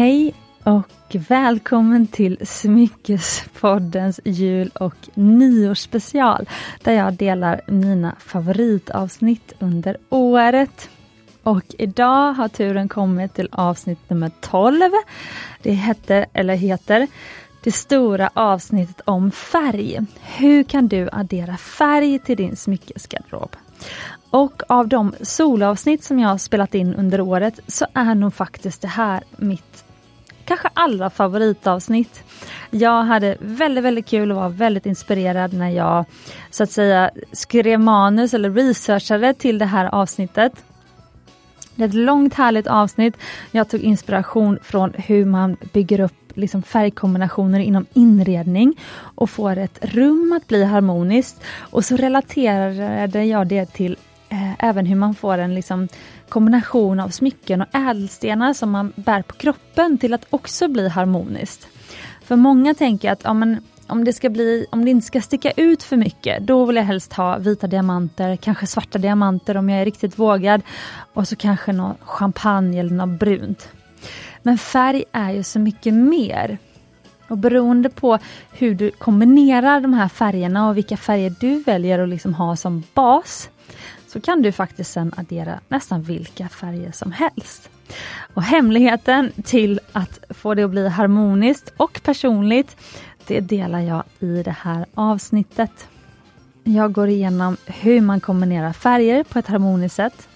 Hej och välkommen till Smyckespoddens jul och nyårsspecial där jag delar mina favoritavsnitt under året. Och idag har turen kommit till avsnitt nummer 12. Det hette, eller heter, det stora avsnittet om färg. Hur kan du addera färg till din smyckesgarderob? Och av de solavsnitt som jag har spelat in under året så är nog faktiskt det här mitt kanske allra favoritavsnitt. Jag hade väldigt, väldigt kul och var väldigt inspirerad när jag så att säga skrev manus eller researchade till det här avsnittet. Det är ett långt härligt avsnitt. Jag tog inspiration från hur man bygger upp liksom färgkombinationer inom inredning och får ett rum att bli harmoniskt. Och så relaterade jag det till Eh, även hur man får en liksom, kombination av smycken och ädelstenar som man bär på kroppen till att också bli harmoniskt. För många tänker att ja, men, om, det ska bli, om det inte ska sticka ut för mycket, då vill jag helst ha vita diamanter, kanske svarta diamanter om jag är riktigt vågad. Och så kanske någon champagne eller något brunt. Men färg är ju så mycket mer. Och beroende på hur du kombinerar de här färgerna och vilka färger du väljer att liksom ha som bas, så kan du faktiskt sen addera nästan vilka färger som helst. Och hemligheten till att få det att bli harmoniskt och personligt, det delar jag i det här avsnittet. Jag går igenom hur man kombinerar färger på ett harmoniskt sätt,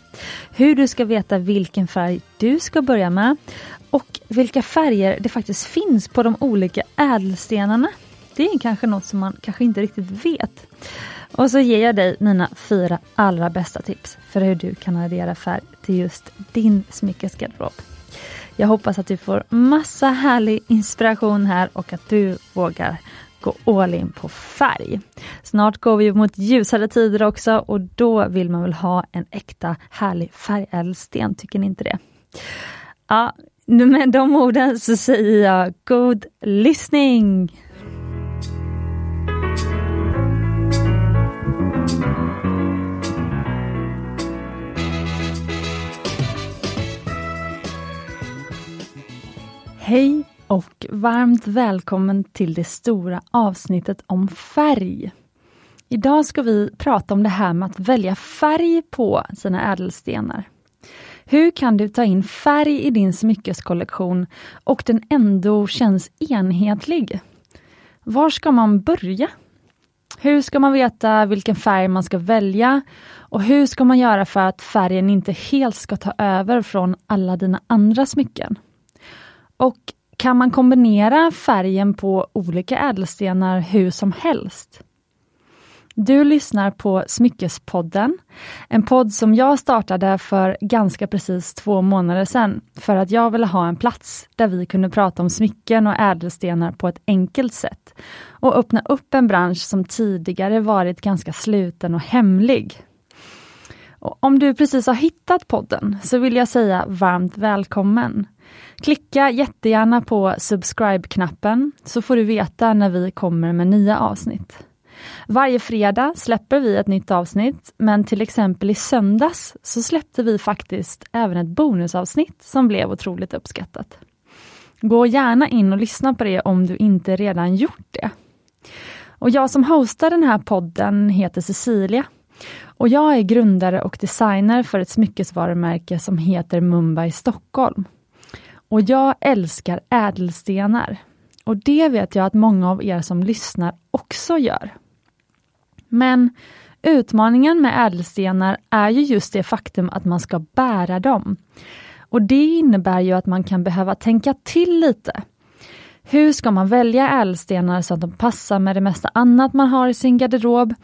hur du ska veta vilken färg du ska börja med och vilka färger det faktiskt finns på de olika ädelstenarna. Det är kanske något som man kanske inte riktigt vet. Och så ger jag dig mina fyra allra bästa tips för hur du kan addera färg till just din smyckesgarderob. Jag hoppas att du får massa härlig inspiration här och att du vågar gå all in på färg. Snart går vi mot ljusare tider också och då vill man väl ha en äkta härlig färgädelsten, tycker ni inte det? Ja, med de orden så säger jag god lyssning! Hej och varmt välkommen till det stora avsnittet om färg. Idag ska vi prata om det här med att välja färg på sina ädelstenar. Hur kan du ta in färg i din smyckeskollektion och den ändå känns enhetlig? Var ska man börja? Hur ska man veta vilken färg man ska välja? Och hur ska man göra för att färgen inte helt ska ta över från alla dina andra smycken? Och kan man kombinera färgen på olika ädelstenar hur som helst? Du lyssnar på Smyckespodden, en podd som jag startade för ganska precis två månader sedan, för att jag ville ha en plats där vi kunde prata om smycken och ädelstenar på ett enkelt sätt och öppna upp en bransch som tidigare varit ganska sluten och hemlig. Och om du precis har hittat podden så vill jag säga varmt välkommen. Klicka jättegärna på subscribe-knappen så får du veta när vi kommer med nya avsnitt. Varje fredag släpper vi ett nytt avsnitt, men till exempel i söndags så släppte vi faktiskt även ett bonusavsnitt som blev otroligt uppskattat. Gå gärna in och lyssna på det om du inte redan gjort det. Och jag som hostar den här podden heter Cecilia och jag är grundare och designer för ett smyckesvarumärke som heter Mumbai Stockholm. Och jag älskar ädelstenar. Och det vet jag att många av er som lyssnar också gör. Men utmaningen med ädelstenar är ju just det faktum att man ska bära dem. Och det innebär ju att man kan behöva tänka till lite. Hur ska man välja ädelstenar så att de passar med det mesta annat man har i sin garderob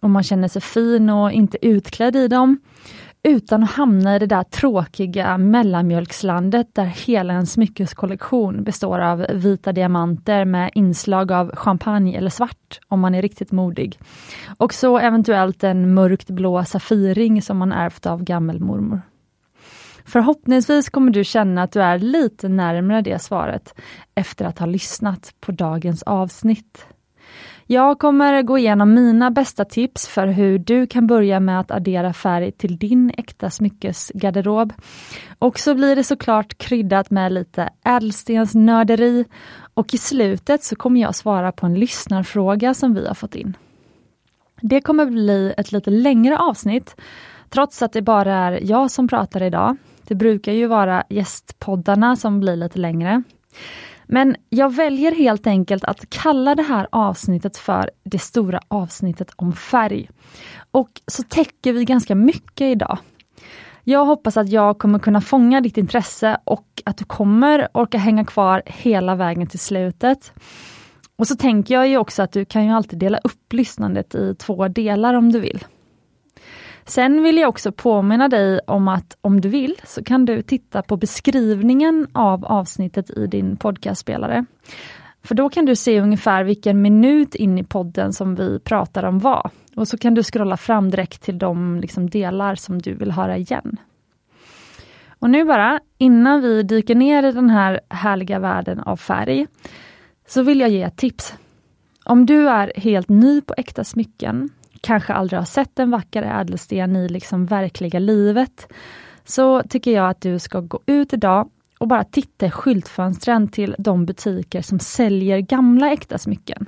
och man känner sig fin och inte utklädd i dem? Utan att hamna i det där tråkiga mellanmjölkslandet där hela en smyckeskollektion består av vita diamanter med inslag av champagne eller svart om man är riktigt modig. Och så eventuellt en mörkt blå Safirring som man ärvt av gammelmormor. Förhoppningsvis kommer du känna att du är lite närmare det svaret efter att ha lyssnat på dagens avsnitt. Jag kommer gå igenom mina bästa tips för hur du kan börja med att addera färg till din äkta smyckesgarderob. Och så blir det såklart kryddat med lite ädelstensnörderi och i slutet så kommer jag svara på en lyssnarfråga som vi har fått in. Det kommer bli ett lite längre avsnitt, trots att det bara är jag som pratar idag. Det brukar ju vara gästpoddarna som blir lite längre. Men jag väljer helt enkelt att kalla det här avsnittet för det stora avsnittet om färg. Och så täcker vi ganska mycket idag. Jag hoppas att jag kommer kunna fånga ditt intresse och att du kommer orka hänga kvar hela vägen till slutet. Och så tänker jag ju också att du kan ju alltid dela upp lyssnandet i två delar om du vill. Sen vill jag också påminna dig om att om du vill så kan du titta på beskrivningen av avsnittet i din podcastspelare. För då kan du se ungefär vilken minut in i podden som vi pratar om vad. Och så kan du scrolla fram direkt till de liksom delar som du vill höra igen. Och nu bara, innan vi dyker ner i den här härliga världen av färg, så vill jag ge ett tips. Om du är helt ny på äkta smycken, kanske aldrig har sett en vacker ädelsten i liksom verkliga livet, så tycker jag att du ska gå ut idag och bara titta i skyltfönstren till de butiker som säljer gamla äkta smycken.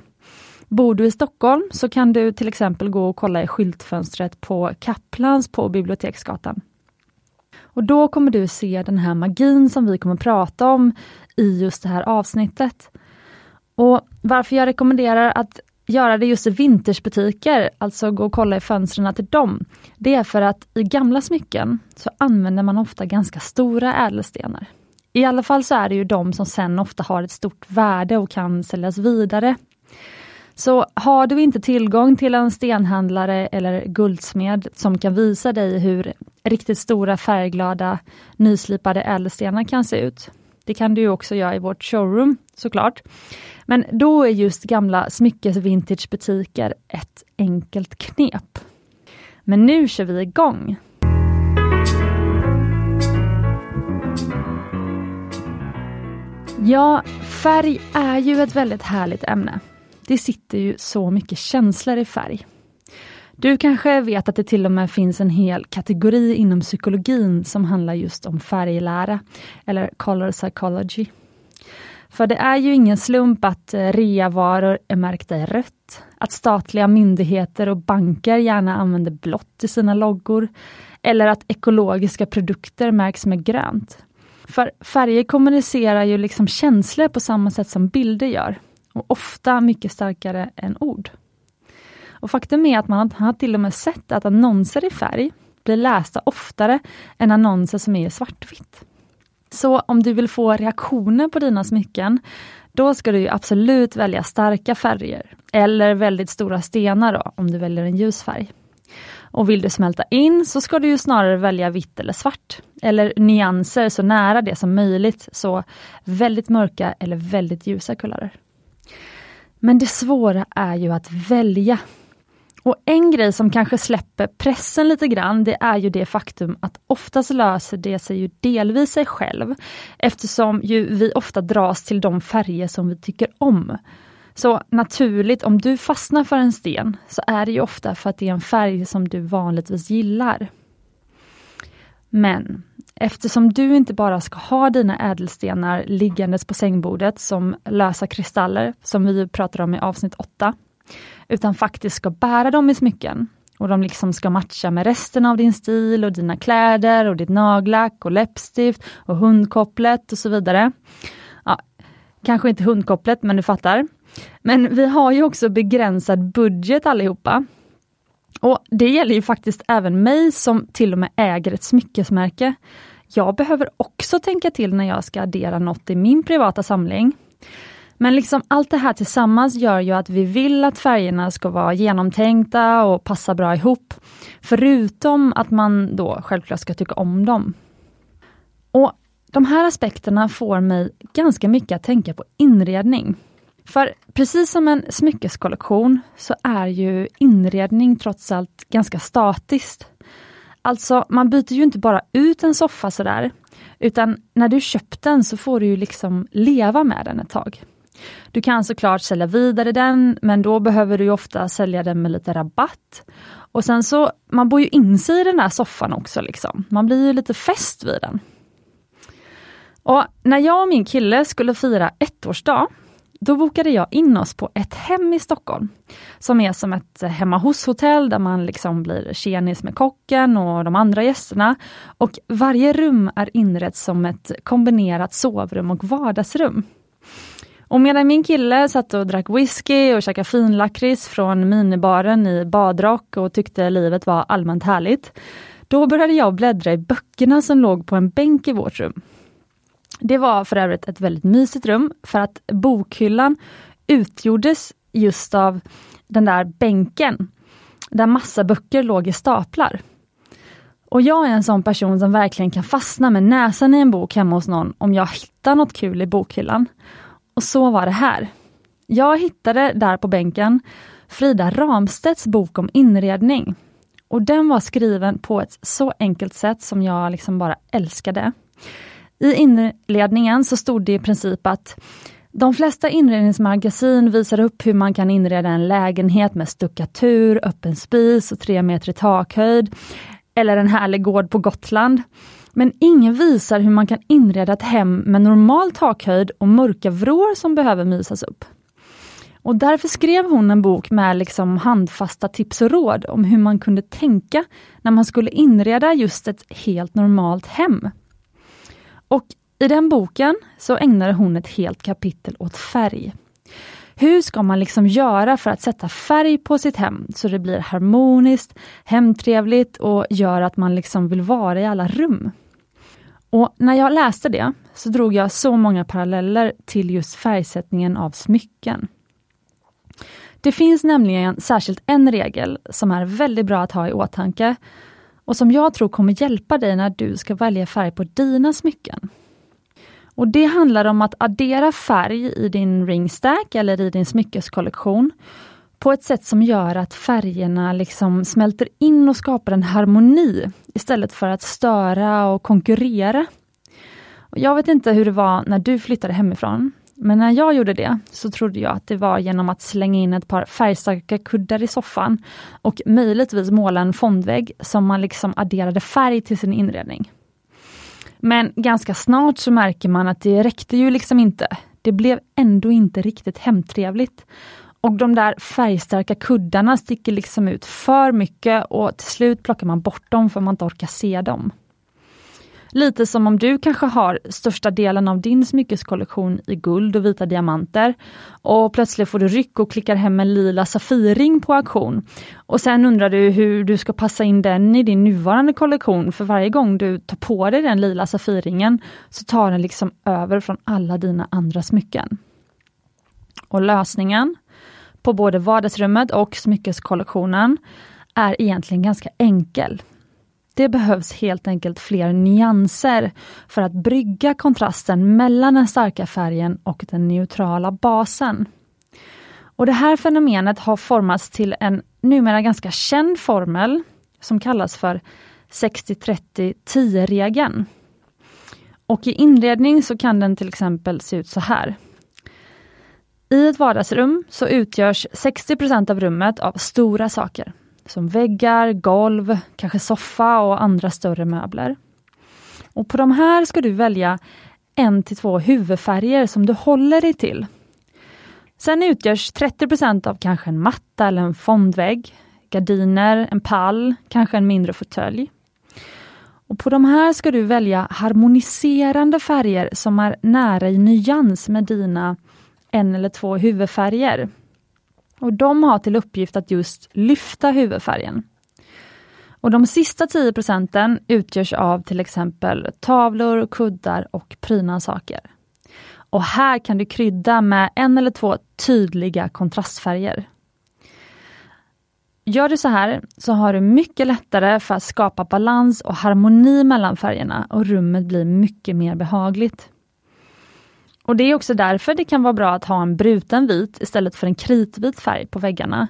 Bor du i Stockholm så kan du till exempel gå och kolla i skyltfönstret på Kaplans på Biblioteksgatan. Och då kommer du se den här magin som vi kommer prata om i just det här avsnittet. Och varför jag rekommenderar att göra det just i vintersbutiker, alltså gå och kolla i fönstren till dem, det är för att i gamla smycken så använder man ofta ganska stora ädelstenar. I alla fall så är det ju de som sen ofta har ett stort värde och kan säljas vidare. Så har du inte tillgång till en stenhandlare eller guldsmed som kan visa dig hur riktigt stora färgglada nyslipade ädelstenar kan se ut. Det kan du också göra i vårt showroom såklart. Men då är just gamla smyckesvintagebutiker ett enkelt knep. Men nu kör vi igång! Ja, färg är ju ett väldigt härligt ämne. Det sitter ju så mycket känslor i färg. Du kanske vet att det till och med finns en hel kategori inom psykologin som handlar just om färglära, eller color psychology. För det är ju ingen slump att eh, reavaror är märkta i rött, att statliga myndigheter och banker gärna använder blått i sina loggor, eller att ekologiska produkter märks med grönt. För färger kommunicerar ju liksom känslor på samma sätt som bilder gör, och ofta mycket starkare än ord. Och Faktum är att man har till och med sett att annonser i färg blir lästa oftare än annonser som är i svartvitt. Så om du vill få reaktioner på dina smycken, då ska du absolut välja starka färger, eller väldigt stora stenar då, om du väljer en ljus färg. Och vill du smälta in så ska du ju snarare välja vitt eller svart, eller nyanser så nära det som möjligt, så väldigt mörka eller väldigt ljusa kulörer. Men det svåra är ju att välja och en grej som kanske släpper pressen lite grann, det är ju det faktum att oftast löser det sig ju delvis sig själv, eftersom ju vi ofta dras till de färger som vi tycker om. Så naturligt, om du fastnar för en sten, så är det ju ofta för att det är en färg som du vanligtvis gillar. Men eftersom du inte bara ska ha dina ädelstenar liggandes på sängbordet som lösa kristaller, som vi pratade om i avsnitt 8, utan faktiskt ska bära dem i smycken. Och de liksom ska matcha med resten av din stil och dina kläder och ditt nagellack och läppstift och hundkopplet och så vidare. Ja, kanske inte hundkopplet, men du fattar. Men vi har ju också begränsad budget allihopa. Och det gäller ju faktiskt även mig som till och med äger ett smyckesmärke. Jag behöver också tänka till när jag ska addera något i min privata samling. Men liksom allt det här tillsammans gör ju att vi vill att färgerna ska vara genomtänkta och passa bra ihop. Förutom att man då självklart ska tycka om dem. Och De här aspekterna får mig ganska mycket att tänka på inredning. För precis som en smyckeskollektion så är ju inredning trots allt ganska statiskt. Alltså, man byter ju inte bara ut en soffa sådär, utan när du köpt den så får du ju liksom leva med den ett tag. Du kan såklart sälja vidare den, men då behöver du ofta sälja den med lite rabatt. Och sen så, man bor ju in sig i den där soffan också. Liksom. Man blir ju lite fäst vid den. Och när jag och min kille skulle fira ettårsdag, då bokade jag in oss på ett hem i Stockholm. Som är som ett hemma hos-hotell där man liksom blir tjenis med kocken och de andra gästerna. Och varje rum är inrett som ett kombinerat sovrum och vardagsrum. Och medan min kille satt och drack whisky och käkade finlakrits från minibaren i badrock och tyckte livet var allmänt härligt. Då började jag bläddra i böckerna som låg på en bänk i vårt rum. Det var för övrigt ett väldigt mysigt rum för att bokhyllan utgjordes just av den där bänken där massa böcker låg i staplar. Och jag är en sån person som verkligen kan fastna med näsan i en bok hemma hos någon om jag hittar något kul i bokhyllan. Och så var det här. Jag hittade där på bänken Frida Ramstedts bok om inredning. Och den var skriven på ett så enkelt sätt som jag liksom bara älskade. I inledningen så stod det i princip att de flesta inredningsmagasin visar upp hur man kan inreda en lägenhet med stuckatur, öppen spis och tre meter i takhöjd. Eller en härlig gård på Gotland. Men ingen visar hur man kan inreda ett hem med normal takhöjd och mörka vrår som behöver mysas upp. Och därför skrev hon en bok med liksom handfasta tips och råd om hur man kunde tänka när man skulle inreda just ett helt normalt hem. Och i den boken så ägnade hon ett helt kapitel åt färg. Hur ska man liksom göra för att sätta färg på sitt hem så det blir harmoniskt, hemtrevligt och gör att man liksom vill vara i alla rum? Och när jag läste det så drog jag så många paralleller till just färgsättningen av smycken. Det finns nämligen särskilt en regel som är väldigt bra att ha i åtanke och som jag tror kommer hjälpa dig när du ska välja färg på dina smycken. Och Det handlar om att addera färg i din ringstack eller i din smyckeskollektion på ett sätt som gör att färgerna liksom smälter in och skapar en harmoni istället för att störa och konkurrera. Och jag vet inte hur det var när du flyttade hemifrån, men när jag gjorde det så trodde jag att det var genom att slänga in ett par färgstarka kuddar i soffan och möjligtvis måla en fondvägg som man liksom adderade färg till sin inredning. Men ganska snart så märker man att det räckte ju liksom inte. Det blev ändå inte riktigt hemtrevligt. Och de där färgstarka kuddarna sticker liksom ut för mycket och till slut plockar man bort dem för man inte orkar se dem. Lite som om du kanske har största delen av din smyckeskollektion i guld och vita diamanter och plötsligt får du ryck och klickar hem en lila Safirring på auktion. Och sen undrar du hur du ska passa in den i din nuvarande kollektion för varje gång du tar på dig den lila Safirringen så tar den liksom över från alla dina andra smycken. Och lösningen på både vardagsrummet och smyckeskollektionen är egentligen ganska enkel. Det behövs helt enkelt fler nyanser för att brygga kontrasten mellan den starka färgen och den neutrala basen. Och Det här fenomenet har formats till en numera ganska känd formel som kallas för 60-30-10-regeln. Och i inredning så kan den till exempel se ut så här. I ett vardagsrum så utgörs 60% av rummet av stora saker som väggar, golv, kanske soffa och andra större möbler. Och På de här ska du välja en till två huvudfärger som du håller dig till. Sen utgörs 30% av kanske en matta eller en fondvägg, gardiner, en pall, kanske en mindre fåtölj. Och På de här ska du välja harmoniserande färger som är nära i nyans med dina en eller två huvudfärger. Och De har till uppgift att just lyfta huvudfärgen. Och De sista 10 procenten utgörs av till exempel tavlor, kuddar och prydnadssaker. Och här kan du krydda med en eller två tydliga kontrastfärger. Gör du så här så har du mycket lättare för att skapa balans och harmoni mellan färgerna och rummet blir mycket mer behagligt. Och Det är också därför det kan vara bra att ha en bruten vit istället för en kritvit färg på väggarna.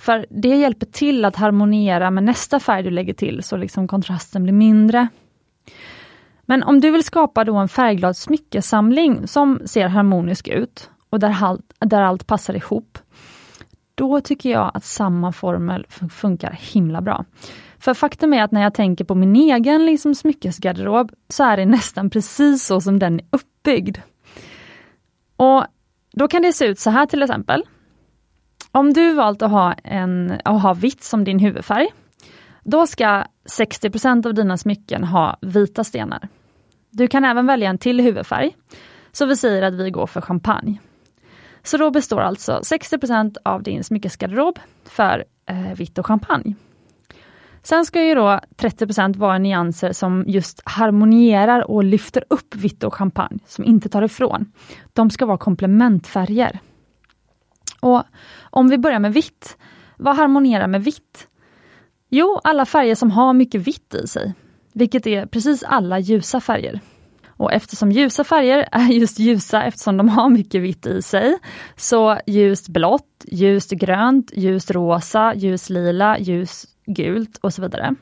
För det hjälper till att harmoniera med nästa färg du lägger till så liksom kontrasten blir mindre. Men om du vill skapa då en färgglad smyckesamling som ser harmonisk ut och där allt, där allt passar ihop, då tycker jag att samma formel funkar himla bra. För faktum är att när jag tänker på min egen liksom, smyckesgarderob så är det nästan precis så som den är uppbyggd. Och Då kan det se ut så här till exempel. Om du valt att ha, en, att ha vitt som din huvudfärg, då ska 60% av dina smycken ha vita stenar. Du kan även välja en till huvudfärg, så vi säger att vi går för champagne. Så då består alltså 60% av din smyckesgarderob för eh, vitt och champagne. Sen ska ju då 30% vara nyanser som just harmonierar och lyfter upp vitt och champagne, som inte tar ifrån. De ska vara komplementfärger. Och om vi börjar med vitt, vad harmonierar med vitt? Jo, alla färger som har mycket vitt i sig, vilket är precis alla ljusa färger. Och eftersom ljusa färger är just ljusa eftersom de har mycket vitt i sig, så ljust blått, ljust grönt, ljust rosa, ljus lila, ljus gult och så vidare.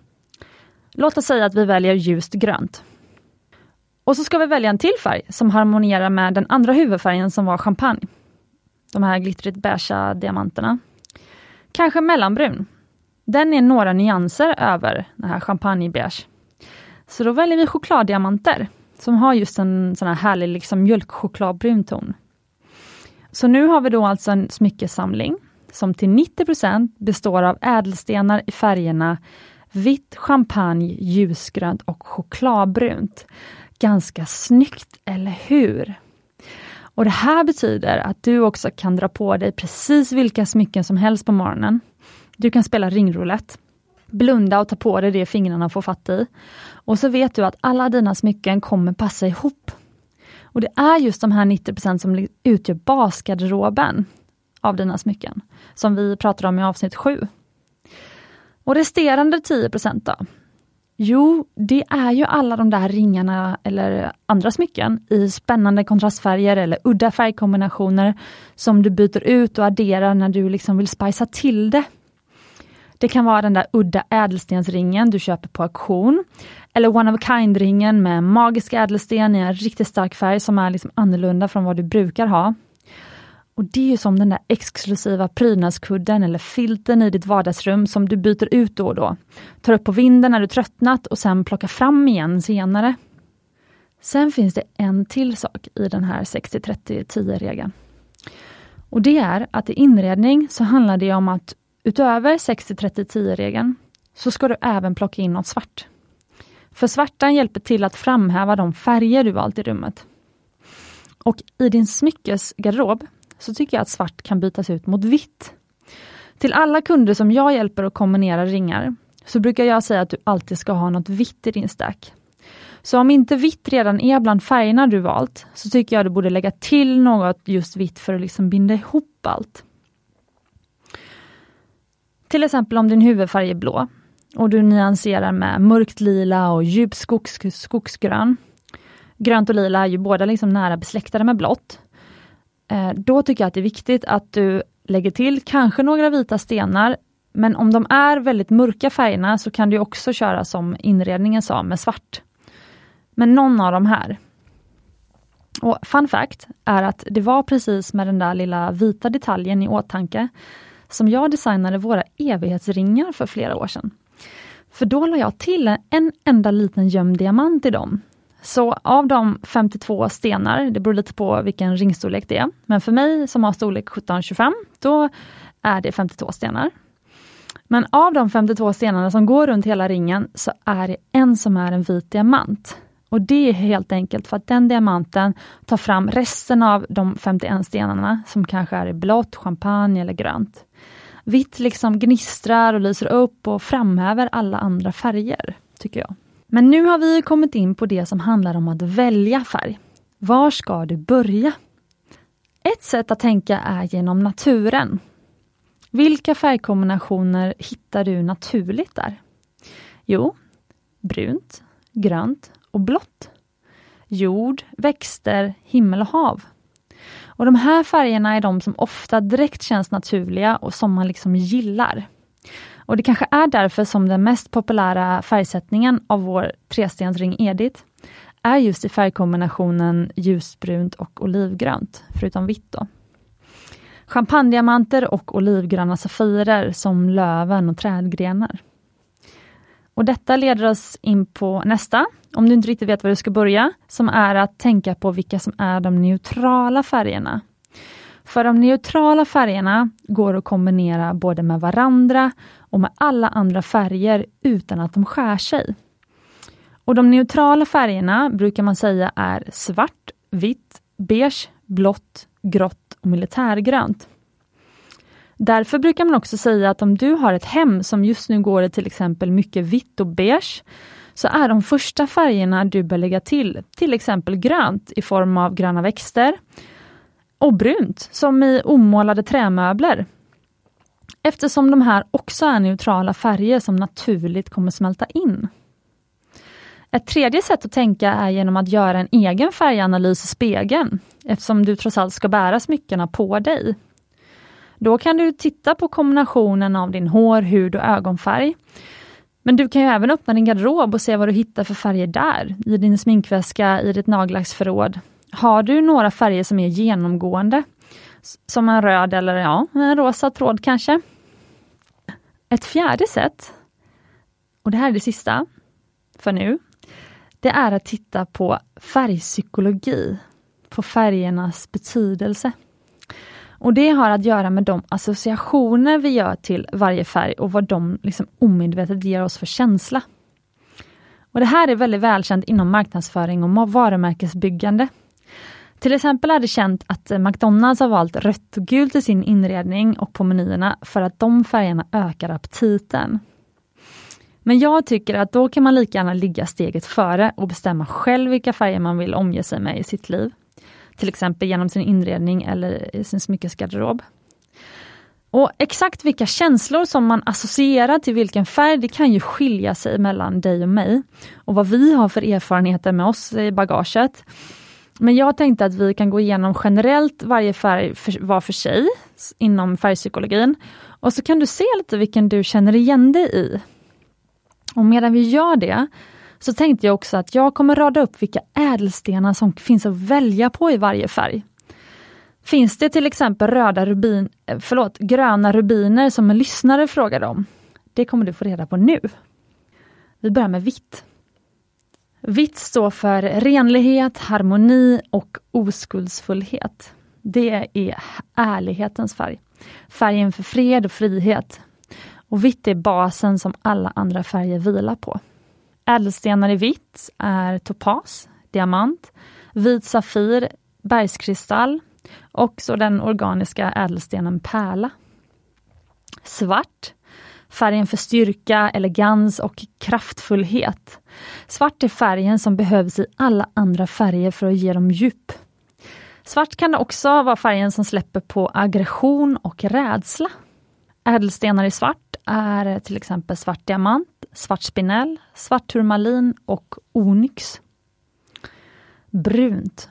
Låt oss säga att vi väljer ljust grönt. Och så ska vi välja en till färg som harmonierar med den andra huvudfärgen som var champagne. De här glittrigt beiga diamanterna. Kanske mellanbrun. Den är några nyanser över den här champagnebeige. Så då väljer vi chokladdiamanter som har just en sån här härlig liksom mjölkchokladbrun ton. Så nu har vi då alltså en smyckesamling som till 90% består av ädelstenar i färgerna vitt, champagne, ljusgrönt och chokladbrunt. Ganska snyggt, eller hur? Och Det här betyder att du också kan dra på dig precis vilka smycken som helst på morgonen. Du kan spela ringroulette, blunda och ta på dig det fingrarna får fatt i. Och så vet du att alla dina smycken kommer passa ihop. Och Det är just de här 90% som utgör basgarderoben av dina smycken, som vi pratade om i avsnitt 7. Och resterande 10 då? Jo, det är ju alla de där ringarna eller andra smycken i spännande kontrastfärger eller udda färgkombinationer som du byter ut och adderar när du liksom vill spicea till det. Det kan vara den där udda ädelstensringen du köper på auktion. Eller one of a kind-ringen med magisk ädelsten i en riktigt stark färg som är liksom annorlunda från vad du brukar ha. Och Det är som den där exklusiva prydnadskudden eller filten i ditt vardagsrum som du byter ut då och då. Tar upp på vinden när du tröttnat och sen plockar fram igen senare. Sen finns det en till sak i den här 60-30-10-regeln. Och det är att i inredning så handlar det om att utöver 60-30-10-regeln så ska du även plocka in något svart. För svartan hjälper till att framhäva de färger du valt i rummet. Och i din smyckesgarderob så tycker jag att svart kan bytas ut mot vitt. Till alla kunder som jag hjälper att kombinera ringar, så brukar jag säga att du alltid ska ha något vitt i din stack. Så om inte vitt redan är bland färgerna du valt, så tycker jag du borde lägga till något just vitt för att liksom binda ihop allt. Till exempel om din huvudfärg är blå och du nyanserar med mörkt lila och djup skogs, skogsgrön. Grönt och lila är ju båda liksom nära besläktade med blått. Eh, då tycker jag att det är viktigt att du lägger till kanske några vita stenar, men om de är väldigt mörka färgerna så kan du också köra som inredningen sa med svart. Men någon av de här. Och Fun fact är att det var precis med den där lilla vita detaljen i åtanke som jag designade våra evighetsringar för flera år sedan. För då la jag till en enda liten gömd diamant i dem så av de 52 stenar, det beror lite på vilken ringstorlek det är, men för mig som har storlek 17-25, då är det 52 stenar. Men av de 52 stenarna som går runt hela ringen så är det en som är en vit diamant. Och det är helt enkelt för att den diamanten tar fram resten av de 51 stenarna som kanske är i blått, champagne eller grönt. Vitt liksom gnistrar och lyser upp och framhäver alla andra färger, tycker jag. Men nu har vi kommit in på det som handlar om att välja färg. Var ska du börja? Ett sätt att tänka är genom naturen. Vilka färgkombinationer hittar du naturligt där? Jo, brunt, grönt och blått. Jord, växter, himmel och hav. Och De här färgerna är de som ofta direkt känns naturliga och som man liksom gillar. Och det kanske är därför som den mest populära färgsättningen av vår trestensring Edith är just i färgkombinationen ljusbrunt och olivgrönt, förutom vitt. Då. Champagnediamanter och olivgröna safirer som löven och trädgrenar. Och Detta leder oss in på nästa, om du inte riktigt vet var du ska börja, som är att tänka på vilka som är de neutrala färgerna. För de neutrala färgerna går att kombinera både med varandra och med alla andra färger utan att de skär sig. Och De neutrala färgerna brukar man säga är svart, vitt, beige, blått, grått och militärgrönt. Därför brukar man också säga att om du har ett hem som just nu går i till exempel mycket vitt och beige, så är de första färgerna du bör lägga till, till exempel grönt i form av gröna växter och brunt som i omålade trämöbler. Eftersom de här också är neutrala färger som naturligt kommer smälta in. Ett tredje sätt att tänka är genom att göra en egen färganalys i spegeln, eftersom du trots allt ska bära smyckena på dig. Då kan du titta på kombinationen av din hår, hud och ögonfärg. Men du kan ju även öppna din garderob och se vad du hittar för färger där, i din sminkväska, i ditt nagellacksförråd. Har du några färger som är genomgående, som en röd eller ja, en rosa tråd kanske? Ett fjärde sätt, och det här är det sista för nu, det är att titta på färgpsykologi, på färgernas betydelse. Och Det har att göra med de associationer vi gör till varje färg och vad de liksom omedvetet ger oss för känsla. Och Det här är väldigt välkänt inom marknadsföring och varumärkesbyggande. Till exempel är det känt att eh, McDonalds har valt rött och gult i sin inredning och på menyerna för att de färgerna ökar aptiten. Men jag tycker att då kan man lika gärna ligga steget före och bestämma själv vilka färger man vill omge sig med i sitt liv. Till exempel genom sin inredning eller i sin smyckesgarderob. Och exakt vilka känslor som man associerar till vilken färg, det kan ju skilja sig mellan dig och mig. Och vad vi har för erfarenheter med oss i bagaget. Men jag tänkte att vi kan gå igenom generellt varje färg för, var för sig inom färgpsykologin. Och så kan du se lite vilken du känner igen dig i. Och medan vi gör det så tänkte jag också att jag kommer rada upp vilka ädelstenar som finns att välja på i varje färg. Finns det till exempel röda rubin, eh, förlåt, gröna rubiner som en lyssnare frågade om? Det kommer du få reda på nu. Vi börjar med vitt. Vitt står för renlighet, harmoni och oskuldsfullhet. Det är ärlighetens färg. Färgen för fred och frihet. Och vitt är basen som alla andra färger vilar på. Ädelstenar i vitt är topas, diamant, vit safir, bergskristall och så den organiska ädelstenen pärla. Svart, färgen för styrka, elegans och kraftfullhet. Svart är färgen som behövs i alla andra färger för att ge dem djup. Svart kan också vara färgen som släpper på aggression och rädsla. Ädelstenar i svart är till exempel svart diamant, svart spinell, svart turmalin och onyx. Brunt.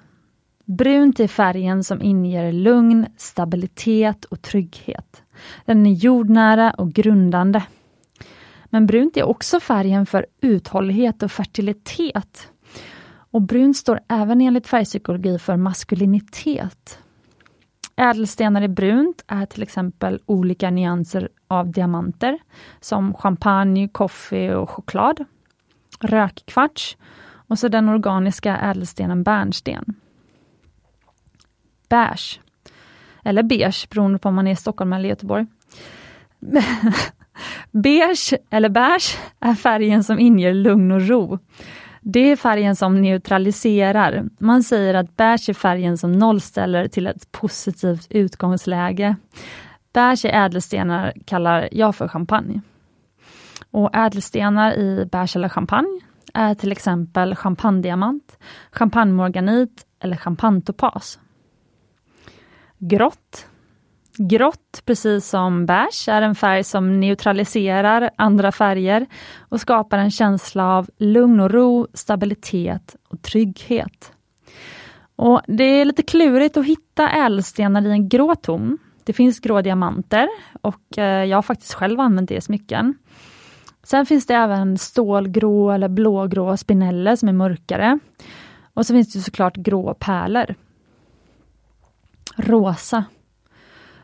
Brunt är färgen som inger lugn, stabilitet och trygghet. Den är jordnära och grundande. Men brunt är också färgen för uthållighet och fertilitet. Och brunt står även enligt färgpsykologi för maskulinitet. Ädelstenar i brunt är till exempel olika nyanser av diamanter som champagne, kaffe och choklad. Rökkvarts och så den organiska ädelstenen bärnsten. Beige, eller beige beroende på om man är i Stockholm eller Göteborg. beige eller beige är färgen som inger lugn och ro. Det är färgen som neutraliserar. Man säger att beige är färgen som nollställer till ett positivt utgångsläge. Beige i ädelstenar kallar jag för champagne. Och ädelstenar i beige eller champagne är till exempel champagnediamant, champagnemorganit eller champagnetopas. Grått Grått, precis som beige, är en färg som neutraliserar andra färger och skapar en känsla av lugn och ro, stabilitet och trygghet. Och Det är lite klurigt att hitta ädelstenar i en grå ton. Det finns grå diamanter och eh, jag har faktiskt själv använt det i smycken. Sen finns det även stålgrå eller blågrå spineller som är mörkare. Och så finns det såklart grå pärlor. Rosa.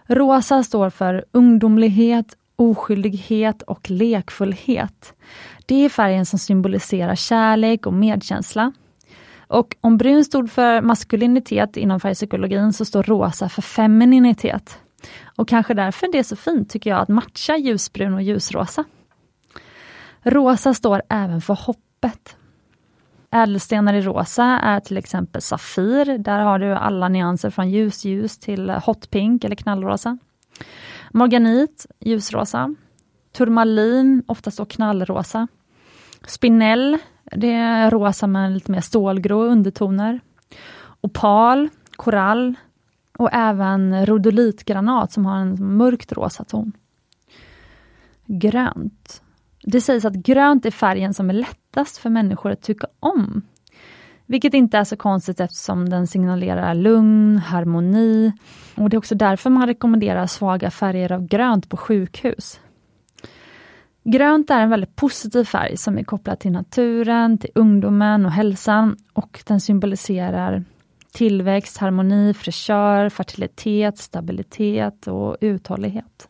Rosa står för ungdomlighet, oskyldighet och lekfullhet. Det är färgen som symboliserar kärlek och medkänsla. Och om brun stod för maskulinitet inom färgpsykologin så står rosa för femininitet. Och kanske därför det är så fint tycker jag att matcha ljusbrun och ljusrosa. Rosa står även för hoppet. Ädelstenar i rosa är till exempel Safir. Där har du alla nyanser från ljusljus till hot pink eller knallrosa. Morganit, ljusrosa. Turmalin, oftast då knallrosa. Spinell, det är rosa med lite mer stålgrå undertoner. Opal, korall och även rodolitgranat som har en mörkt rosa ton. Grönt. Det sägs att grönt är färgen som är lättast för människor att tycka om. Vilket inte är så konstigt eftersom den signalerar lugn, harmoni och det är också därför man rekommenderar svaga färger av grönt på sjukhus. Grönt är en väldigt positiv färg som är kopplad till naturen, till ungdomen och hälsan och den symboliserar tillväxt, harmoni, fräschör, fertilitet, stabilitet och uthållighet.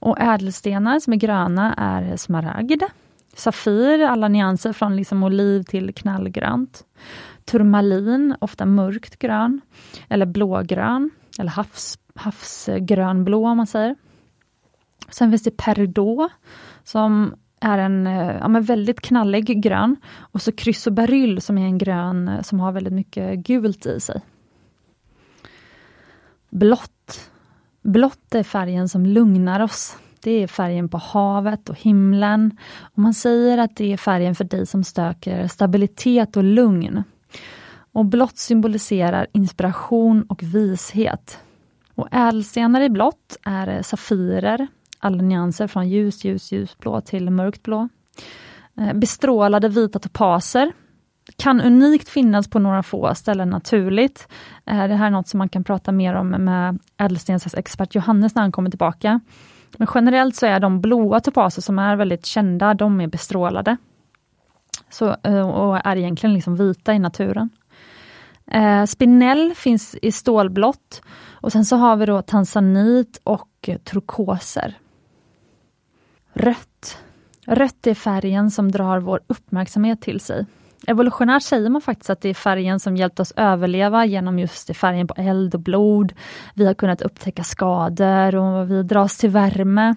Och ädelstenar som är gröna är smaragd, Safir, alla nyanser från liksom oliv till knallgrönt. Turmalin, ofta mörkt grön, eller blågrön, eller havs, havsgrönblå om man säger. Sen finns det Peridot, som är en eh, ja, men väldigt knallig grön. Och så Chrysoberyl som är en grön eh, som har väldigt mycket gult i sig. Blått. Blått är färgen som lugnar oss. Det är färgen på havet och himlen. Och Man säger att det är färgen för dig som stöker stabilitet och lugn. Och blått symboliserar inspiration och vishet. Och ädelstenar i blått är safirer, alla nyanser från ljus, ljus, ljusblå till mörkt blå. Eh, bestrålade vita topaser kan unikt finnas på några få ställen naturligt. Eh, det här är något som man kan prata mer om med ädelstensexpert Johannes när han kommer tillbaka. Men generellt så är de blåa topaser som är väldigt kända, de är bestrålade. Så, eh, och är egentligen liksom vita i naturen. Eh, spinell finns i stålblått och sen så har vi då tanzanit och turkoser. Rött. Rött är färgen som drar vår uppmärksamhet till sig. Evolutionärt säger man faktiskt att det är färgen som hjälpt oss överleva genom just det, färgen på eld och blod. Vi har kunnat upptäcka skador och vi dras till värme.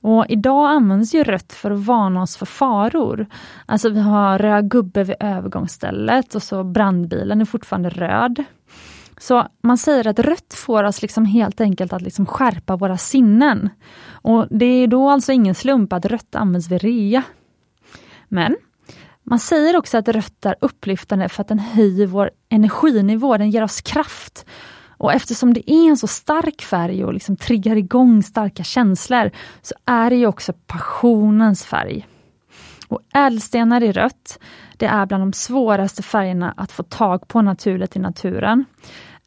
Och idag används ju rött för att varna oss för faror. Alltså vi har röd gubbe vid övergångsstället och så brandbilen är fortfarande röd. Så man säger att rött får oss liksom helt enkelt att liksom skärpa våra sinnen. Och Det är då alltså ingen slump att rött används vid rea. Men man säger också att rött är upplyftande för att den höjer vår energinivå, den ger oss kraft. Och eftersom det är en så stark färg och liksom triggar igång starka känslor, så är det ju också passionens färg. Och ädelstenar i rött, det är bland de svåraste färgerna att få tag på naturligt i naturen.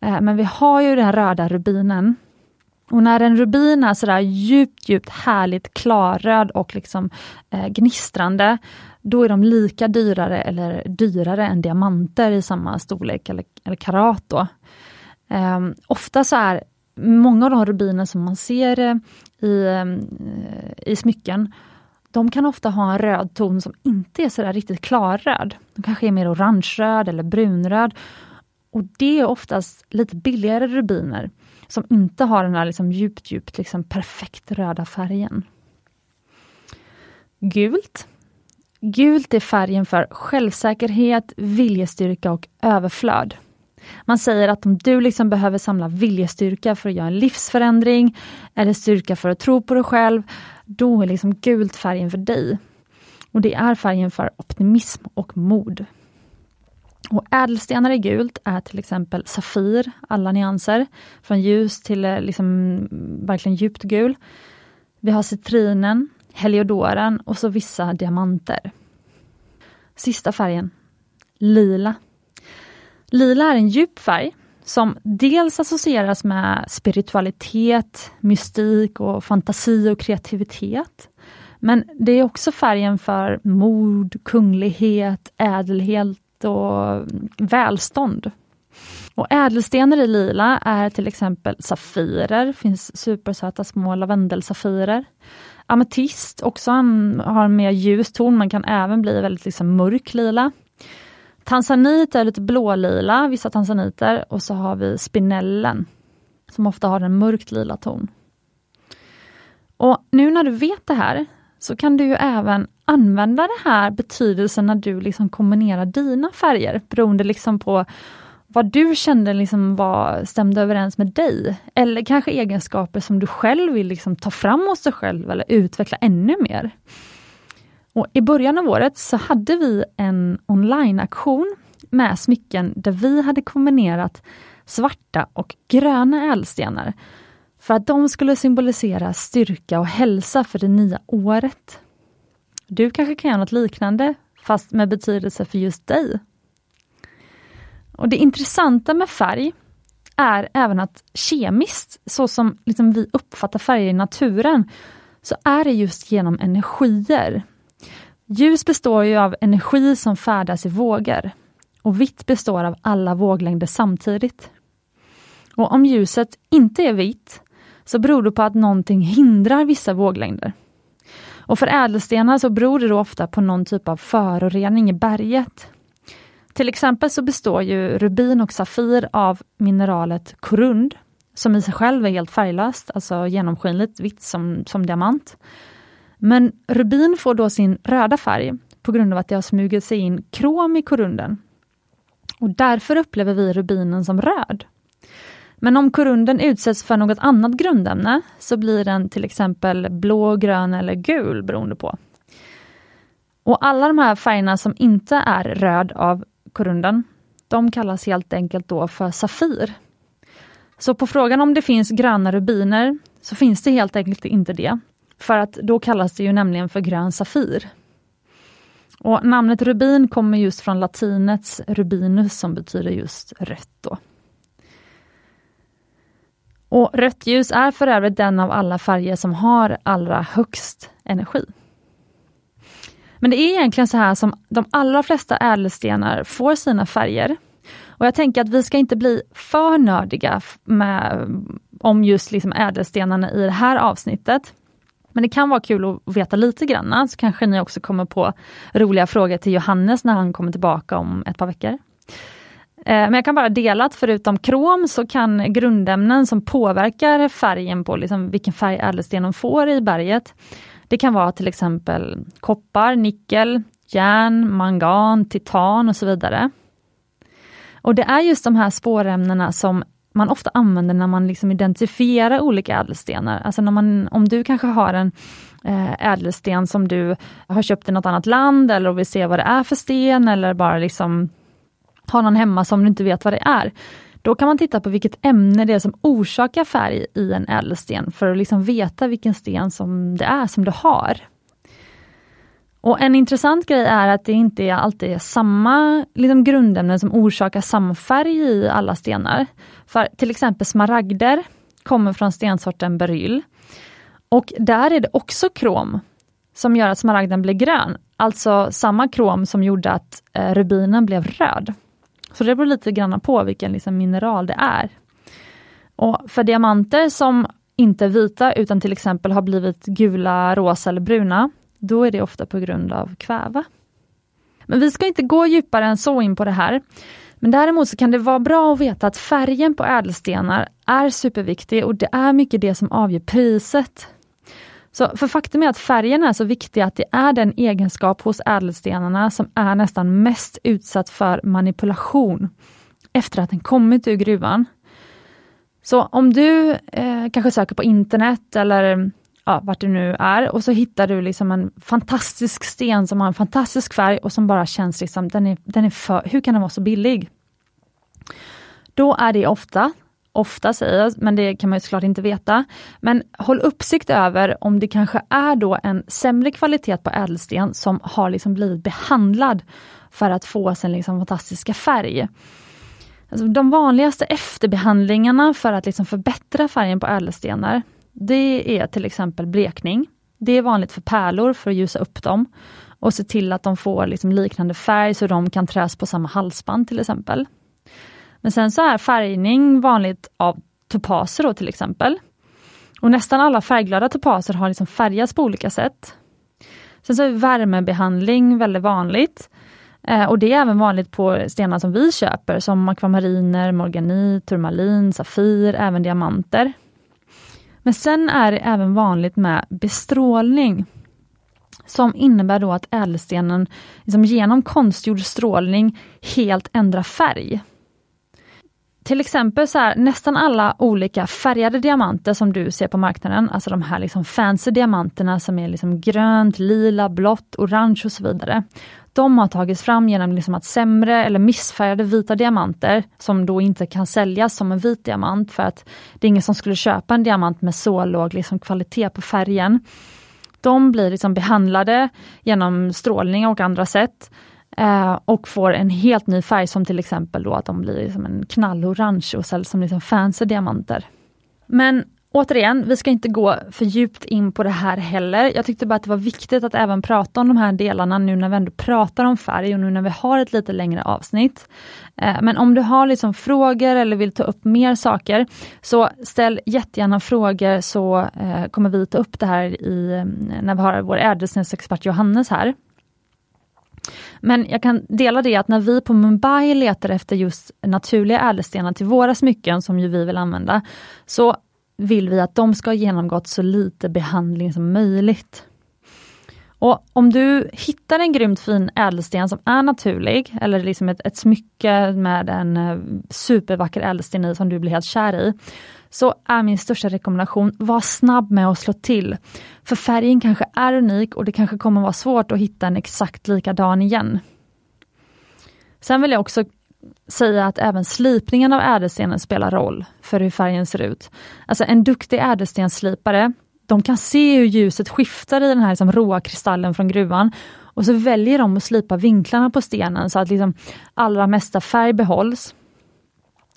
Eh, men vi har ju den röda rubinen. Och när en rubin är sådär djupt, djupt härligt klarröd och liksom eh, gnistrande, då är de lika dyrare eller dyrare än diamanter i samma storlek eller, eller karat. Då. Um, ofta så är många av de rubiner som man ser eh, i, eh, i smycken, de kan ofta ha en röd ton som inte är sådär riktigt klarröd. De kanske är mer orangeröd eller brunröd. Och det är oftast lite billigare rubiner som inte har den här liksom djupt, djupt liksom perfekt röda färgen. Gult Gult är färgen för självsäkerhet, viljestyrka och överflöd. Man säger att om du liksom behöver samla viljestyrka för att göra en livsförändring eller styrka för att tro på dig själv, då är liksom gult färgen för dig. Och Det är färgen för optimism och mod. Och Ädelstenar i gult är till exempel Safir, alla nyanser, från ljus till eh, liksom verkligen djupt gul. Vi har citrinen, heliodoren och så vissa diamanter. Sista färgen, lila. Lila är en djup färg som dels associeras med spiritualitet, mystik och fantasi och kreativitet. Men det är också färgen för mod, kunglighet, ädelhet och välstånd. Och ädelstenar i lila är till exempel safirer, finns supersöta små lavendelsafirer. Ametist också har en mer ljus ton, man kan även bli väldigt liksom mörk lila. Tanzanit är lite blålila, vissa tanzaniter, och så har vi spinellen som ofta har en mörkt lila ton. Och nu när du vet det här så kan du ju även använda det här betydelsen när du liksom kombinerar dina färger beroende liksom på vad du kände liksom var, stämde överens med dig. Eller kanske egenskaper som du själv vill liksom ta fram hos dig själv eller utveckla ännu mer. Och I början av året så hade vi en online-aktion med smycken där vi hade kombinerat svarta och gröna ädelstenar för att de skulle symbolisera styrka och hälsa för det nya året. Du kanske kan göra något liknande, fast med betydelse för just dig. Och Det intressanta med färg är även att kemiskt, så som liksom vi uppfattar färger i naturen, så är det just genom energier. Ljus består ju av energi som färdas i vågor och vitt består av alla våglängder samtidigt. Och om ljuset inte är vitt så beror det på att någonting hindrar vissa våglängder. Och för ädelstenar så beror det ofta på någon typ av förorening i berget. Till exempel så består ju rubin och safir av mineralet korund, som i sig själv är helt färglöst, alltså genomskinligt vitt som, som diamant. Men rubin får då sin röda färg på grund av att det har smugit sig in krom i korunden. Och därför upplever vi rubinen som röd. Men om korunden utsätts för något annat grundämne så blir den till exempel blå, grön eller gul beroende på. Och alla de här färgerna som inte är röd av korunden, de kallas helt enkelt då för Safir. Så på frågan om det finns gröna rubiner så finns det helt enkelt inte det. För att då kallas det ju nämligen för grön Safir. Och namnet rubin kommer just från latinets rubinus som betyder just rött. Då. Och rött ljus är för övrigt den av alla färger som har allra högst energi. Men det är egentligen så här som de allra flesta ädelstenar får sina färger. Och jag tänker att vi ska inte bli för nördiga med, om just liksom ädelstenarna i det här avsnittet. Men det kan vara kul att veta lite grann, så kanske ni också kommer på roliga frågor till Johannes när han kommer tillbaka om ett par veckor. Eh, men jag kan bara dela att förutom krom så kan grundämnen som påverkar färgen på liksom vilken färg ädelstenen får i berget. Det kan vara till exempel koppar, nickel, järn, mangan, titan och så vidare. Och det är just de här spårämnena som man ofta använder när man liksom identifierar olika ädelstenar. Alltså när man, om du kanske har en eh, ädelsten som du har köpt i något annat land eller vill se vad det är för sten eller bara liksom har någon hemma som du inte vet vad det är. Då kan man titta på vilket ämne det är som orsakar färg i en ädelsten för att liksom veta vilken sten som det är som du har. Och En intressant grej är att det inte alltid är samma liksom grundämnen som orsakar samma färg i alla stenar. För till exempel smaragder kommer från stensorten beryl. Och där är det också krom som gör att smaragden blir grön. Alltså samma krom som gjorde att eh, rubinen blev röd. Så det beror lite grann på vilken liksom mineral det är. Och För diamanter som inte är vita utan till exempel har blivit gula, rosa eller bruna, då är det ofta på grund av kväve. Men vi ska inte gå djupare än så in på det här. Men däremot så kan det vara bra att veta att färgen på ädelstenar är superviktig och det är mycket det som avgör priset. Så för faktum är att färgen är så viktig att det är den egenskap hos ädelstenarna som är nästan mest utsatt för manipulation efter att den kommit ur gruvan. Så om du eh, kanske söker på internet eller ja, vart du nu är och så hittar du liksom en fantastisk sten som har en fantastisk färg och som bara känns liksom, den är, den är för, hur kan den vara så billig? Då är det ofta ofta säger, men det kan man ju såklart inte veta. Men håll uppsikt över om det kanske är då en sämre kvalitet på ädelsten som har liksom blivit behandlad för att få sin liksom fantastiska färg. Alltså de vanligaste efterbehandlingarna för att liksom förbättra färgen på ädelstenar, det är till exempel blekning. Det är vanligt för pärlor för att ljusa upp dem. och se till att de får liksom liknande färg så de kan träs på samma halsband till exempel. Men sen så är färgning vanligt av topaser då till exempel. Och nästan alla färgglada topaser har liksom färgats på olika sätt. Sen så är värmebehandling väldigt vanligt. Eh, och det är även vanligt på stenar som vi köper som akvamariner, morganit, turmalin, safir, även diamanter. Men sen är det även vanligt med bestrålning. Som innebär då att ädelstenen liksom genom konstgjord strålning helt ändrar färg. Till exempel så här, nästan alla olika färgade diamanter som du ser på marknaden, alltså de här liksom fancy diamanterna som är liksom grönt, lila, blått, orange och så vidare. De har tagits fram genom liksom att sämre eller missfärgade vita diamanter, som då inte kan säljas som en vit diamant för att det är ingen som skulle köpa en diamant med så låg liksom kvalitet på färgen. De blir liksom behandlade genom strålning och andra sätt eh, och får en helt ny färg som till exempel då att de blir som en knallorange och säljs som liksom fancy diamanter. Men återigen, vi ska inte gå för djupt in på det här heller. Jag tyckte bara att det var viktigt att även prata om de här delarna nu när vi ändå pratar om färg och nu när vi har ett lite längre avsnitt. Eh, men om du har liksom frågor eller vill ta upp mer saker, så ställ jättegärna frågor så eh, kommer vi ta upp det här i, eh, när vi har vår ädelstensexpert Johannes här. Men jag kan dela det att när vi på Mumbai letar efter just naturliga ädelstenar till våra smycken, som ju vi vill använda, så vill vi att de ska ha genomgått så lite behandling som möjligt. Och Om du hittar en grymt fin ädelsten som är naturlig, eller liksom ett, ett smycke med en eh, supervacker ädelsten i som du blir helt kär i, så är min största rekommendation, var snabb med att slå till. För färgen kanske är unik och det kanske kommer vara svårt att hitta en exakt likadan igen. Sen vill jag också säga att även slipningen av ädelstenen spelar roll för hur färgen ser ut. Alltså en duktig ädelstensslipare, de kan se hur ljuset skiftar i den här liksom råa kristallen från gruvan och så väljer de att slipa vinklarna på stenen så att liksom allra mesta färg behålls.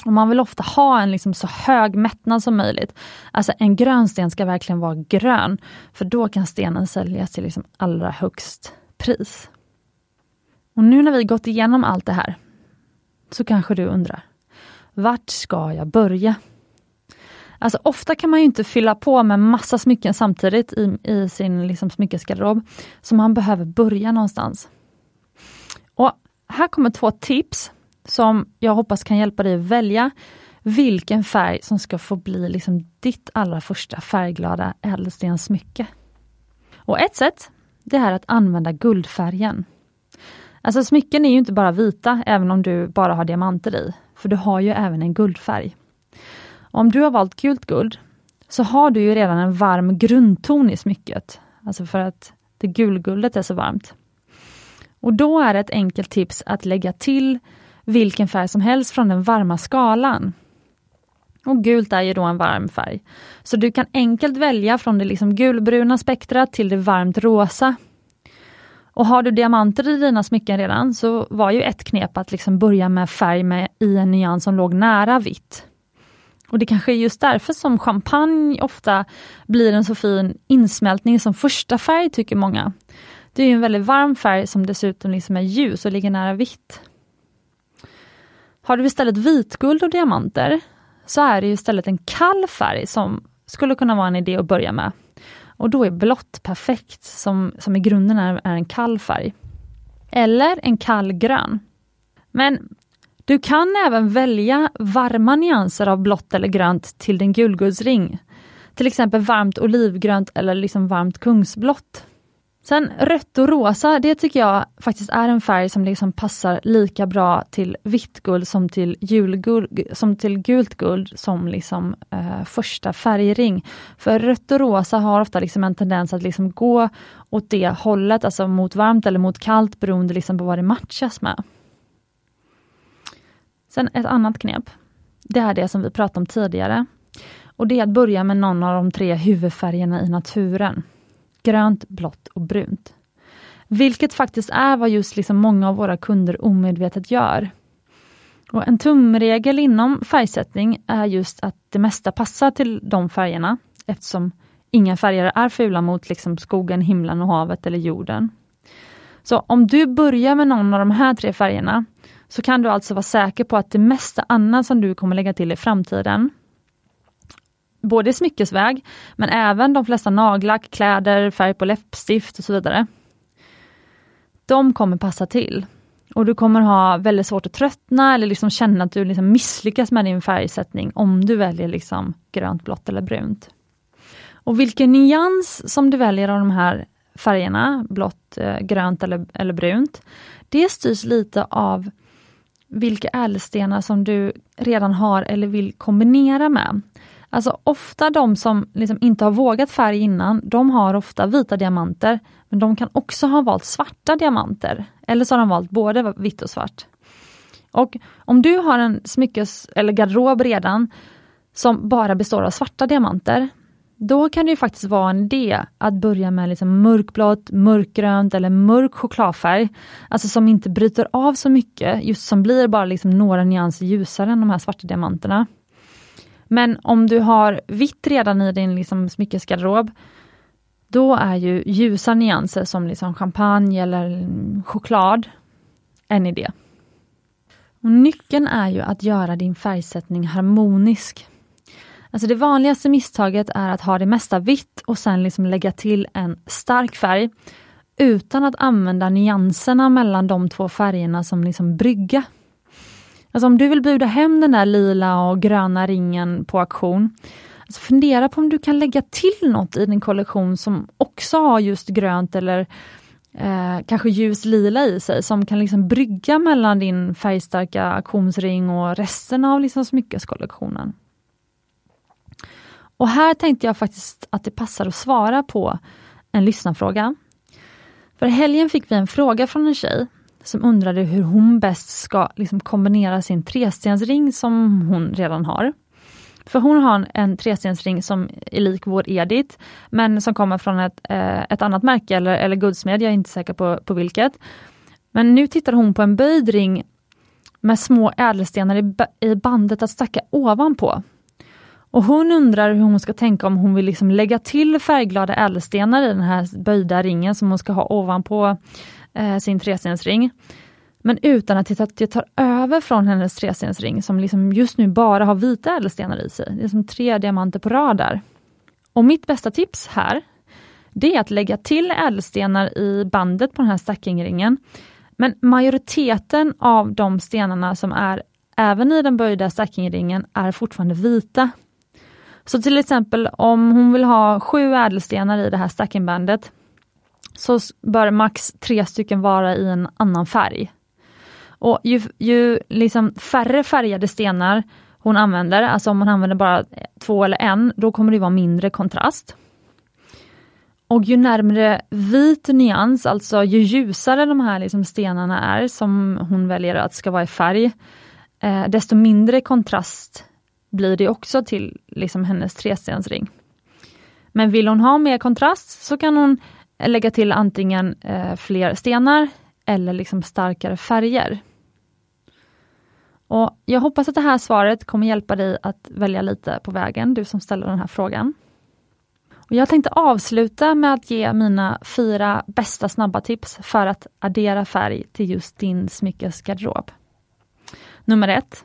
Och man vill ofta ha en liksom så hög mättnad som möjligt. Alltså en grön sten ska verkligen vara grön, för då kan stenen säljas till liksom allra högst pris. Och nu när vi gått igenom allt det här, så kanske du undrar, vart ska jag börja? Alltså ofta kan man ju inte fylla på med massa smycken samtidigt i, i sin liksom smyckesgarderob, så man behöver börja någonstans. Och Här kommer två tips som jag hoppas kan hjälpa dig att välja vilken färg som ska få bli liksom ditt allra första färgglada ädelstenssmycke. Och ett sätt, det är att använda guldfärgen. Alltså smycken är ju inte bara vita, även om du bara har diamanter i, för du har ju även en guldfärg. Om du har valt gult guld, så har du ju redan en varm grundton i smycket, alltså för att det gulguldet är så varmt. Och då är ett enkelt tips att lägga till vilken färg som helst från den varma skalan. Och gult är ju då en varm färg. Så du kan enkelt välja från det liksom gulbruna spektrat till det varmt rosa. Och har du diamanter i dina smycken redan så var ju ett knep att liksom börja med färg med, i en nyans som låg nära vitt. Och det kanske är just därför som champagne ofta blir en så fin insmältning som första färg tycker många. Det är en väldigt varm färg som dessutom liksom är ljus och ligger nära vitt. Har du istället vitguld och diamanter så är det istället en kall färg som skulle kunna vara en idé att börja med. Och då är blått perfekt, som, som i grunden är, är en kall färg. Eller en kall grön. Men du kan även välja varma nyanser av blått eller grönt till din gulguldsring. Till exempel varmt olivgrönt eller liksom varmt kungsblått. Sen rött och rosa, det tycker jag faktiskt är en färg som liksom passar lika bra till vitt guld som till, julguld, som till gult guld som liksom, eh, första färgring. För rött och rosa har ofta liksom en tendens att liksom gå åt det hållet, alltså mot varmt eller mot kallt beroende liksom på vad det matchas med. Sen ett annat knep, det är det som vi pratade om tidigare. Och det är att börja med någon av de tre huvudfärgerna i naturen grönt, blått och brunt. Vilket faktiskt är vad just liksom många av våra kunder omedvetet gör. Och En tumregel inom färgsättning är just att det mesta passar till de färgerna, eftersom inga färger är fula mot liksom skogen, himlen och havet eller jorden. Så om du börjar med någon av de här tre färgerna så kan du alltså vara säker på att det mesta annat som du kommer lägga till i framtiden, både i smyckesväg, men även de flesta nagellack, kläder, färg på läppstift och så vidare. De kommer passa till. Och du kommer ha väldigt svårt att tröttna eller liksom känna att du liksom misslyckas med din färgsättning om du väljer liksom grönt, blått eller brunt. Och vilken nyans som du väljer av de här färgerna, blått, eh, grönt eller, eller brunt, det styrs lite av vilka ädelstenar som du redan har eller vill kombinera med. Alltså ofta de som liksom inte har vågat färg innan, de har ofta vita diamanter, men de kan också ha valt svarta diamanter. Eller så har de valt både vitt och svart. Och om du har en smyckes eller garderob redan som bara består av svarta diamanter, då kan det ju faktiskt vara en idé att börja med liksom mörkblått, mörkgrönt eller mörk chokladfärg. Alltså som inte bryter av så mycket, just som blir bara liksom några nyanser ljusare än de här svarta diamanterna. Men om du har vitt redan i din liksom smyckesgarderob, då är ju ljusa nyanser som liksom champagne eller choklad en idé. Och nyckeln är ju att göra din färgsättning harmonisk. Alltså det vanligaste misstaget är att ha det mesta vitt och sen liksom lägga till en stark färg utan att använda nyanserna mellan de två färgerna som liksom brygga. Alltså om du vill bjuda hem den där lila och gröna ringen på auktion, alltså fundera på om du kan lägga till något i din kollektion som också har just grönt eller eh, kanske ljus lila i sig, som kan liksom brygga mellan din färgstarka auktionsring och resten av liksom smyckeskollektionen. Och här tänkte jag faktiskt att det passar att svara på en lyssnarfråga. För helgen fick vi en fråga från en tjej som undrade hur hon bäst ska liksom kombinera sin trestensring som hon redan har. För hon har en trestensring som är lik vår Edith, men som kommer från ett, eh, ett annat märke eller, eller guldsmed, jag är inte säker på, på vilket. Men nu tittar hon på en böjd ring med små ädelstenar i, i bandet att stacka ovanpå. Och hon undrar hur hon ska tänka om hon vill liksom lägga till färgglada ädelstenar i den här böjda ringen som hon ska ha ovanpå eh, sin trestensring. Men utan att det tar över från hennes trestensring som liksom just nu bara har vita ädelstenar i sig. Det är som tre diamanter på rad där. Och mitt bästa tips här, det är att lägga till ädelstenar i bandet på den här stackingringen. Men majoriteten av de stenarna som är även i den böjda stackingringen är fortfarande vita. Så till exempel om hon vill ha sju ädelstenar i det här stackingbandet, så bör max tre stycken vara i en annan färg. Och ju, ju liksom färre färgade stenar hon använder, alltså om man använder bara två eller en, då kommer det vara mindre kontrast. Och ju närmre vit nyans, alltså ju ljusare de här liksom stenarna är som hon väljer att ska vara i färg, eh, desto mindre kontrast blir det också till liksom hennes trestensring. Men vill hon ha mer kontrast så kan hon lägga till antingen eh, fler stenar eller liksom starkare färger. Och Jag hoppas att det här svaret kommer hjälpa dig att välja lite på vägen, du som ställer den här frågan. Och jag tänkte avsluta med att ge mina fyra bästa snabba tips för att addera färg till just din smyckesgarderob. Nummer ett.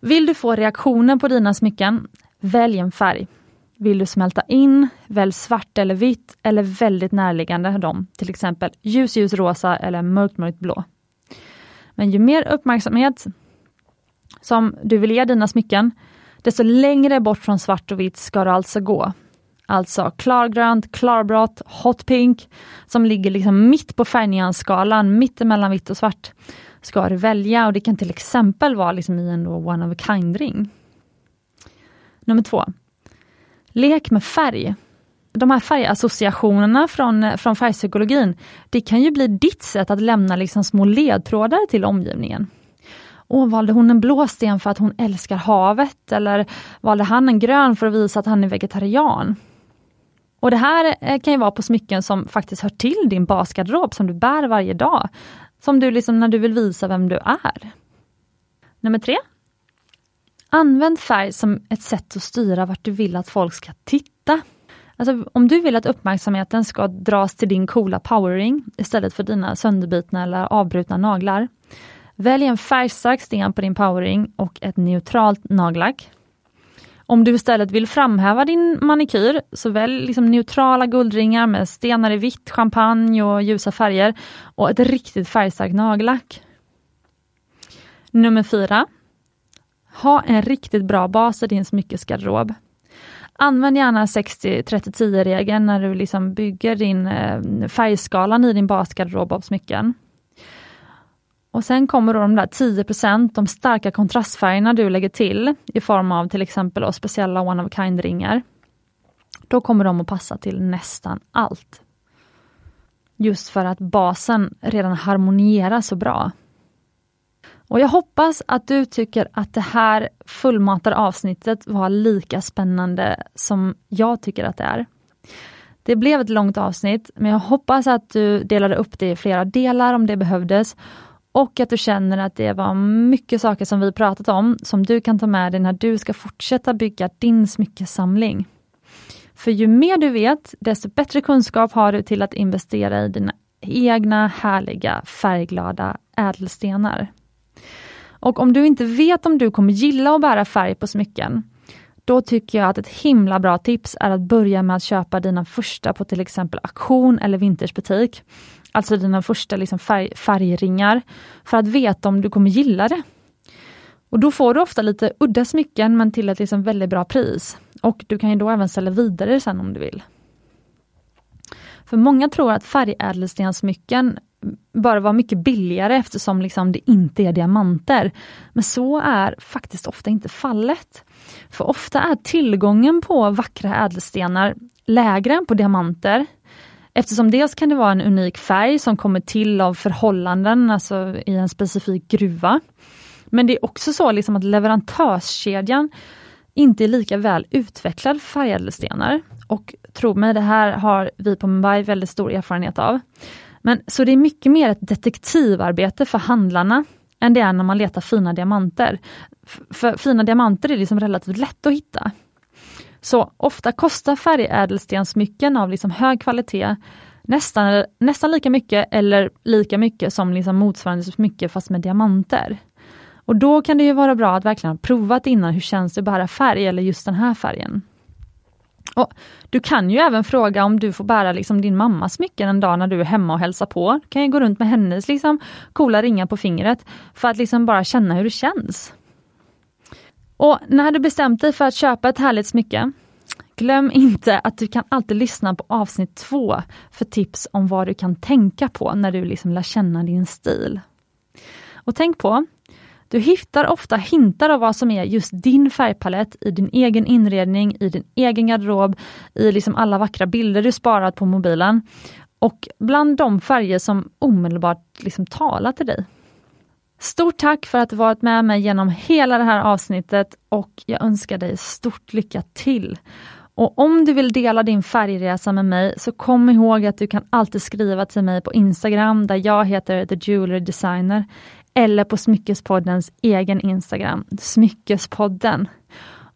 Vill du få reaktioner på dina smycken, välj en färg. Vill du smälta in, välj svart eller vitt eller väldigt närliggande dem, till exempel ljus ljus rosa eller mörkt mörkt blå. Men ju mer uppmärksamhet som du vill ge dina smycken, desto längre bort från svart och vitt ska du alltså gå. Alltså klargrönt, klarblått, hot pink, som ligger liksom mitt på färgnyansskalan, mitt emellan vitt och svart, ska du välja och det kan till exempel vara liksom i en one of a kind-ring. Nummer två. Lek med färg. De här färgassociationerna från, från färgpsykologin, det kan ju bli ditt sätt att lämna liksom små ledtrådar till omgivningen. Åh, valde hon en blå sten för att hon älskar havet? Eller valde han en grön för att visa att han är vegetarian? Och Det här eh, kan ju vara på smycken som faktiskt hör till din basgarderob som du bär varje dag. Som du liksom när du vill visa vem du är. Nummer tre. Använd färg som ett sätt att styra vart du vill att folk ska titta. Alltså om du vill att uppmärksamheten ska dras till din coola powerring istället för dina sönderbitna eller avbrutna naglar. Välj en färgstark sten på din powerring och ett neutralt nagellack. Om du istället vill framhäva din manikyr, så välj liksom neutrala guldringar med stenar i vitt, champagne och ljusa färger och ett riktigt färgstarkt nagellack. Nummer fyra. Ha en riktigt bra bas i din smyckesgarderob. Använd gärna 60-30-10-regeln när du liksom bygger din eh, färgskalan i din basgarderob av smycken. Och sen kommer då de där 10% de starka kontrastfärgerna du lägger till i form av till exempel speciella one of a kind-ringar. Då kommer de att passa till nästan allt. Just för att basen redan harmonierar så bra. Och jag hoppas att du tycker att det här fullmatade avsnittet var lika spännande som jag tycker att det är. Det blev ett långt avsnitt, men jag hoppas att du delade upp det i flera delar om det behövdes och att du känner att det var mycket saker som vi pratat om som du kan ta med dig när du ska fortsätta bygga din smyckesamling. För ju mer du vet, desto bättre kunskap har du till att investera i dina egna härliga färgglada ädelstenar. Och om du inte vet om du kommer gilla att bära färg på smycken, då tycker jag att ett himla bra tips är att börja med att köpa dina första på till exempel auktion eller vintersbutik. Alltså dina första liksom färg, färgringar, för att veta om du kommer gilla det. Och Då får du ofta lite udda smycken men till ett liksom väldigt bra pris. Och du kan ju då även sälja vidare sen om du vill. För många tror att färgädelstenssmycken bara vara mycket billigare eftersom liksom det inte är diamanter. Men så är faktiskt ofta inte fallet. För ofta är tillgången på vackra ädelstenar lägre än på diamanter. Eftersom dels kan det vara en unik färg som kommer till av förhållanden, alltså i en specifik gruva. Men det är också så liksom att leverantörskedjan inte är lika väl utvecklad för färgädelstenar. Och tro mig, det här har vi på Mumbai väldigt stor erfarenhet av. Men Så det är mycket mer ett detektivarbete för handlarna än det är när man letar fina diamanter. För fina diamanter är liksom relativt lätt att hitta. Så ofta kostar färgädelstenssmycken av liksom hög kvalitet nästan, nästan lika mycket eller lika mycket som liksom motsvarande smycke fast med diamanter. Och då kan det ju vara bra att verkligen ha provat innan hur känns det att bära färg eller just den här färgen. Och Du kan ju även fråga om du får bära liksom din mammas smycken en dag när du är hemma och hälsar på. Du kan ju gå runt med hennes liksom coola ringar på fingret för att liksom bara känna hur det känns. Och när du bestämt dig för att köpa ett härligt smycke, glöm inte att du kan alltid lyssna på avsnitt två för tips om vad du kan tänka på när du liksom lär känna din stil. Och tänk på, du hittar ofta hintar av vad som är just din färgpalett i din egen inredning, i din egen garderob, i liksom alla vackra bilder du sparat på mobilen. Och bland de färger som omedelbart liksom talar till dig. Stort tack för att du varit med mig genom hela det här avsnittet och jag önskar dig stort lycka till. Och om du vill dela din färgresa med mig så kom ihåg att du kan alltid skriva till mig på Instagram där jag heter The Jewelry Designer eller på Smyckespoddens egen Instagram, Smyckespodden.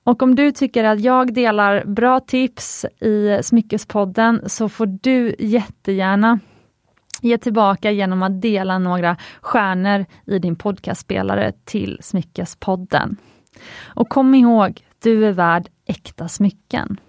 Och om du tycker att jag delar bra tips i Smyckespodden så får du jättegärna ge tillbaka genom att dela några stjärnor i din podcastspelare till Smyckespodden. Och kom ihåg, du är värd äkta smycken.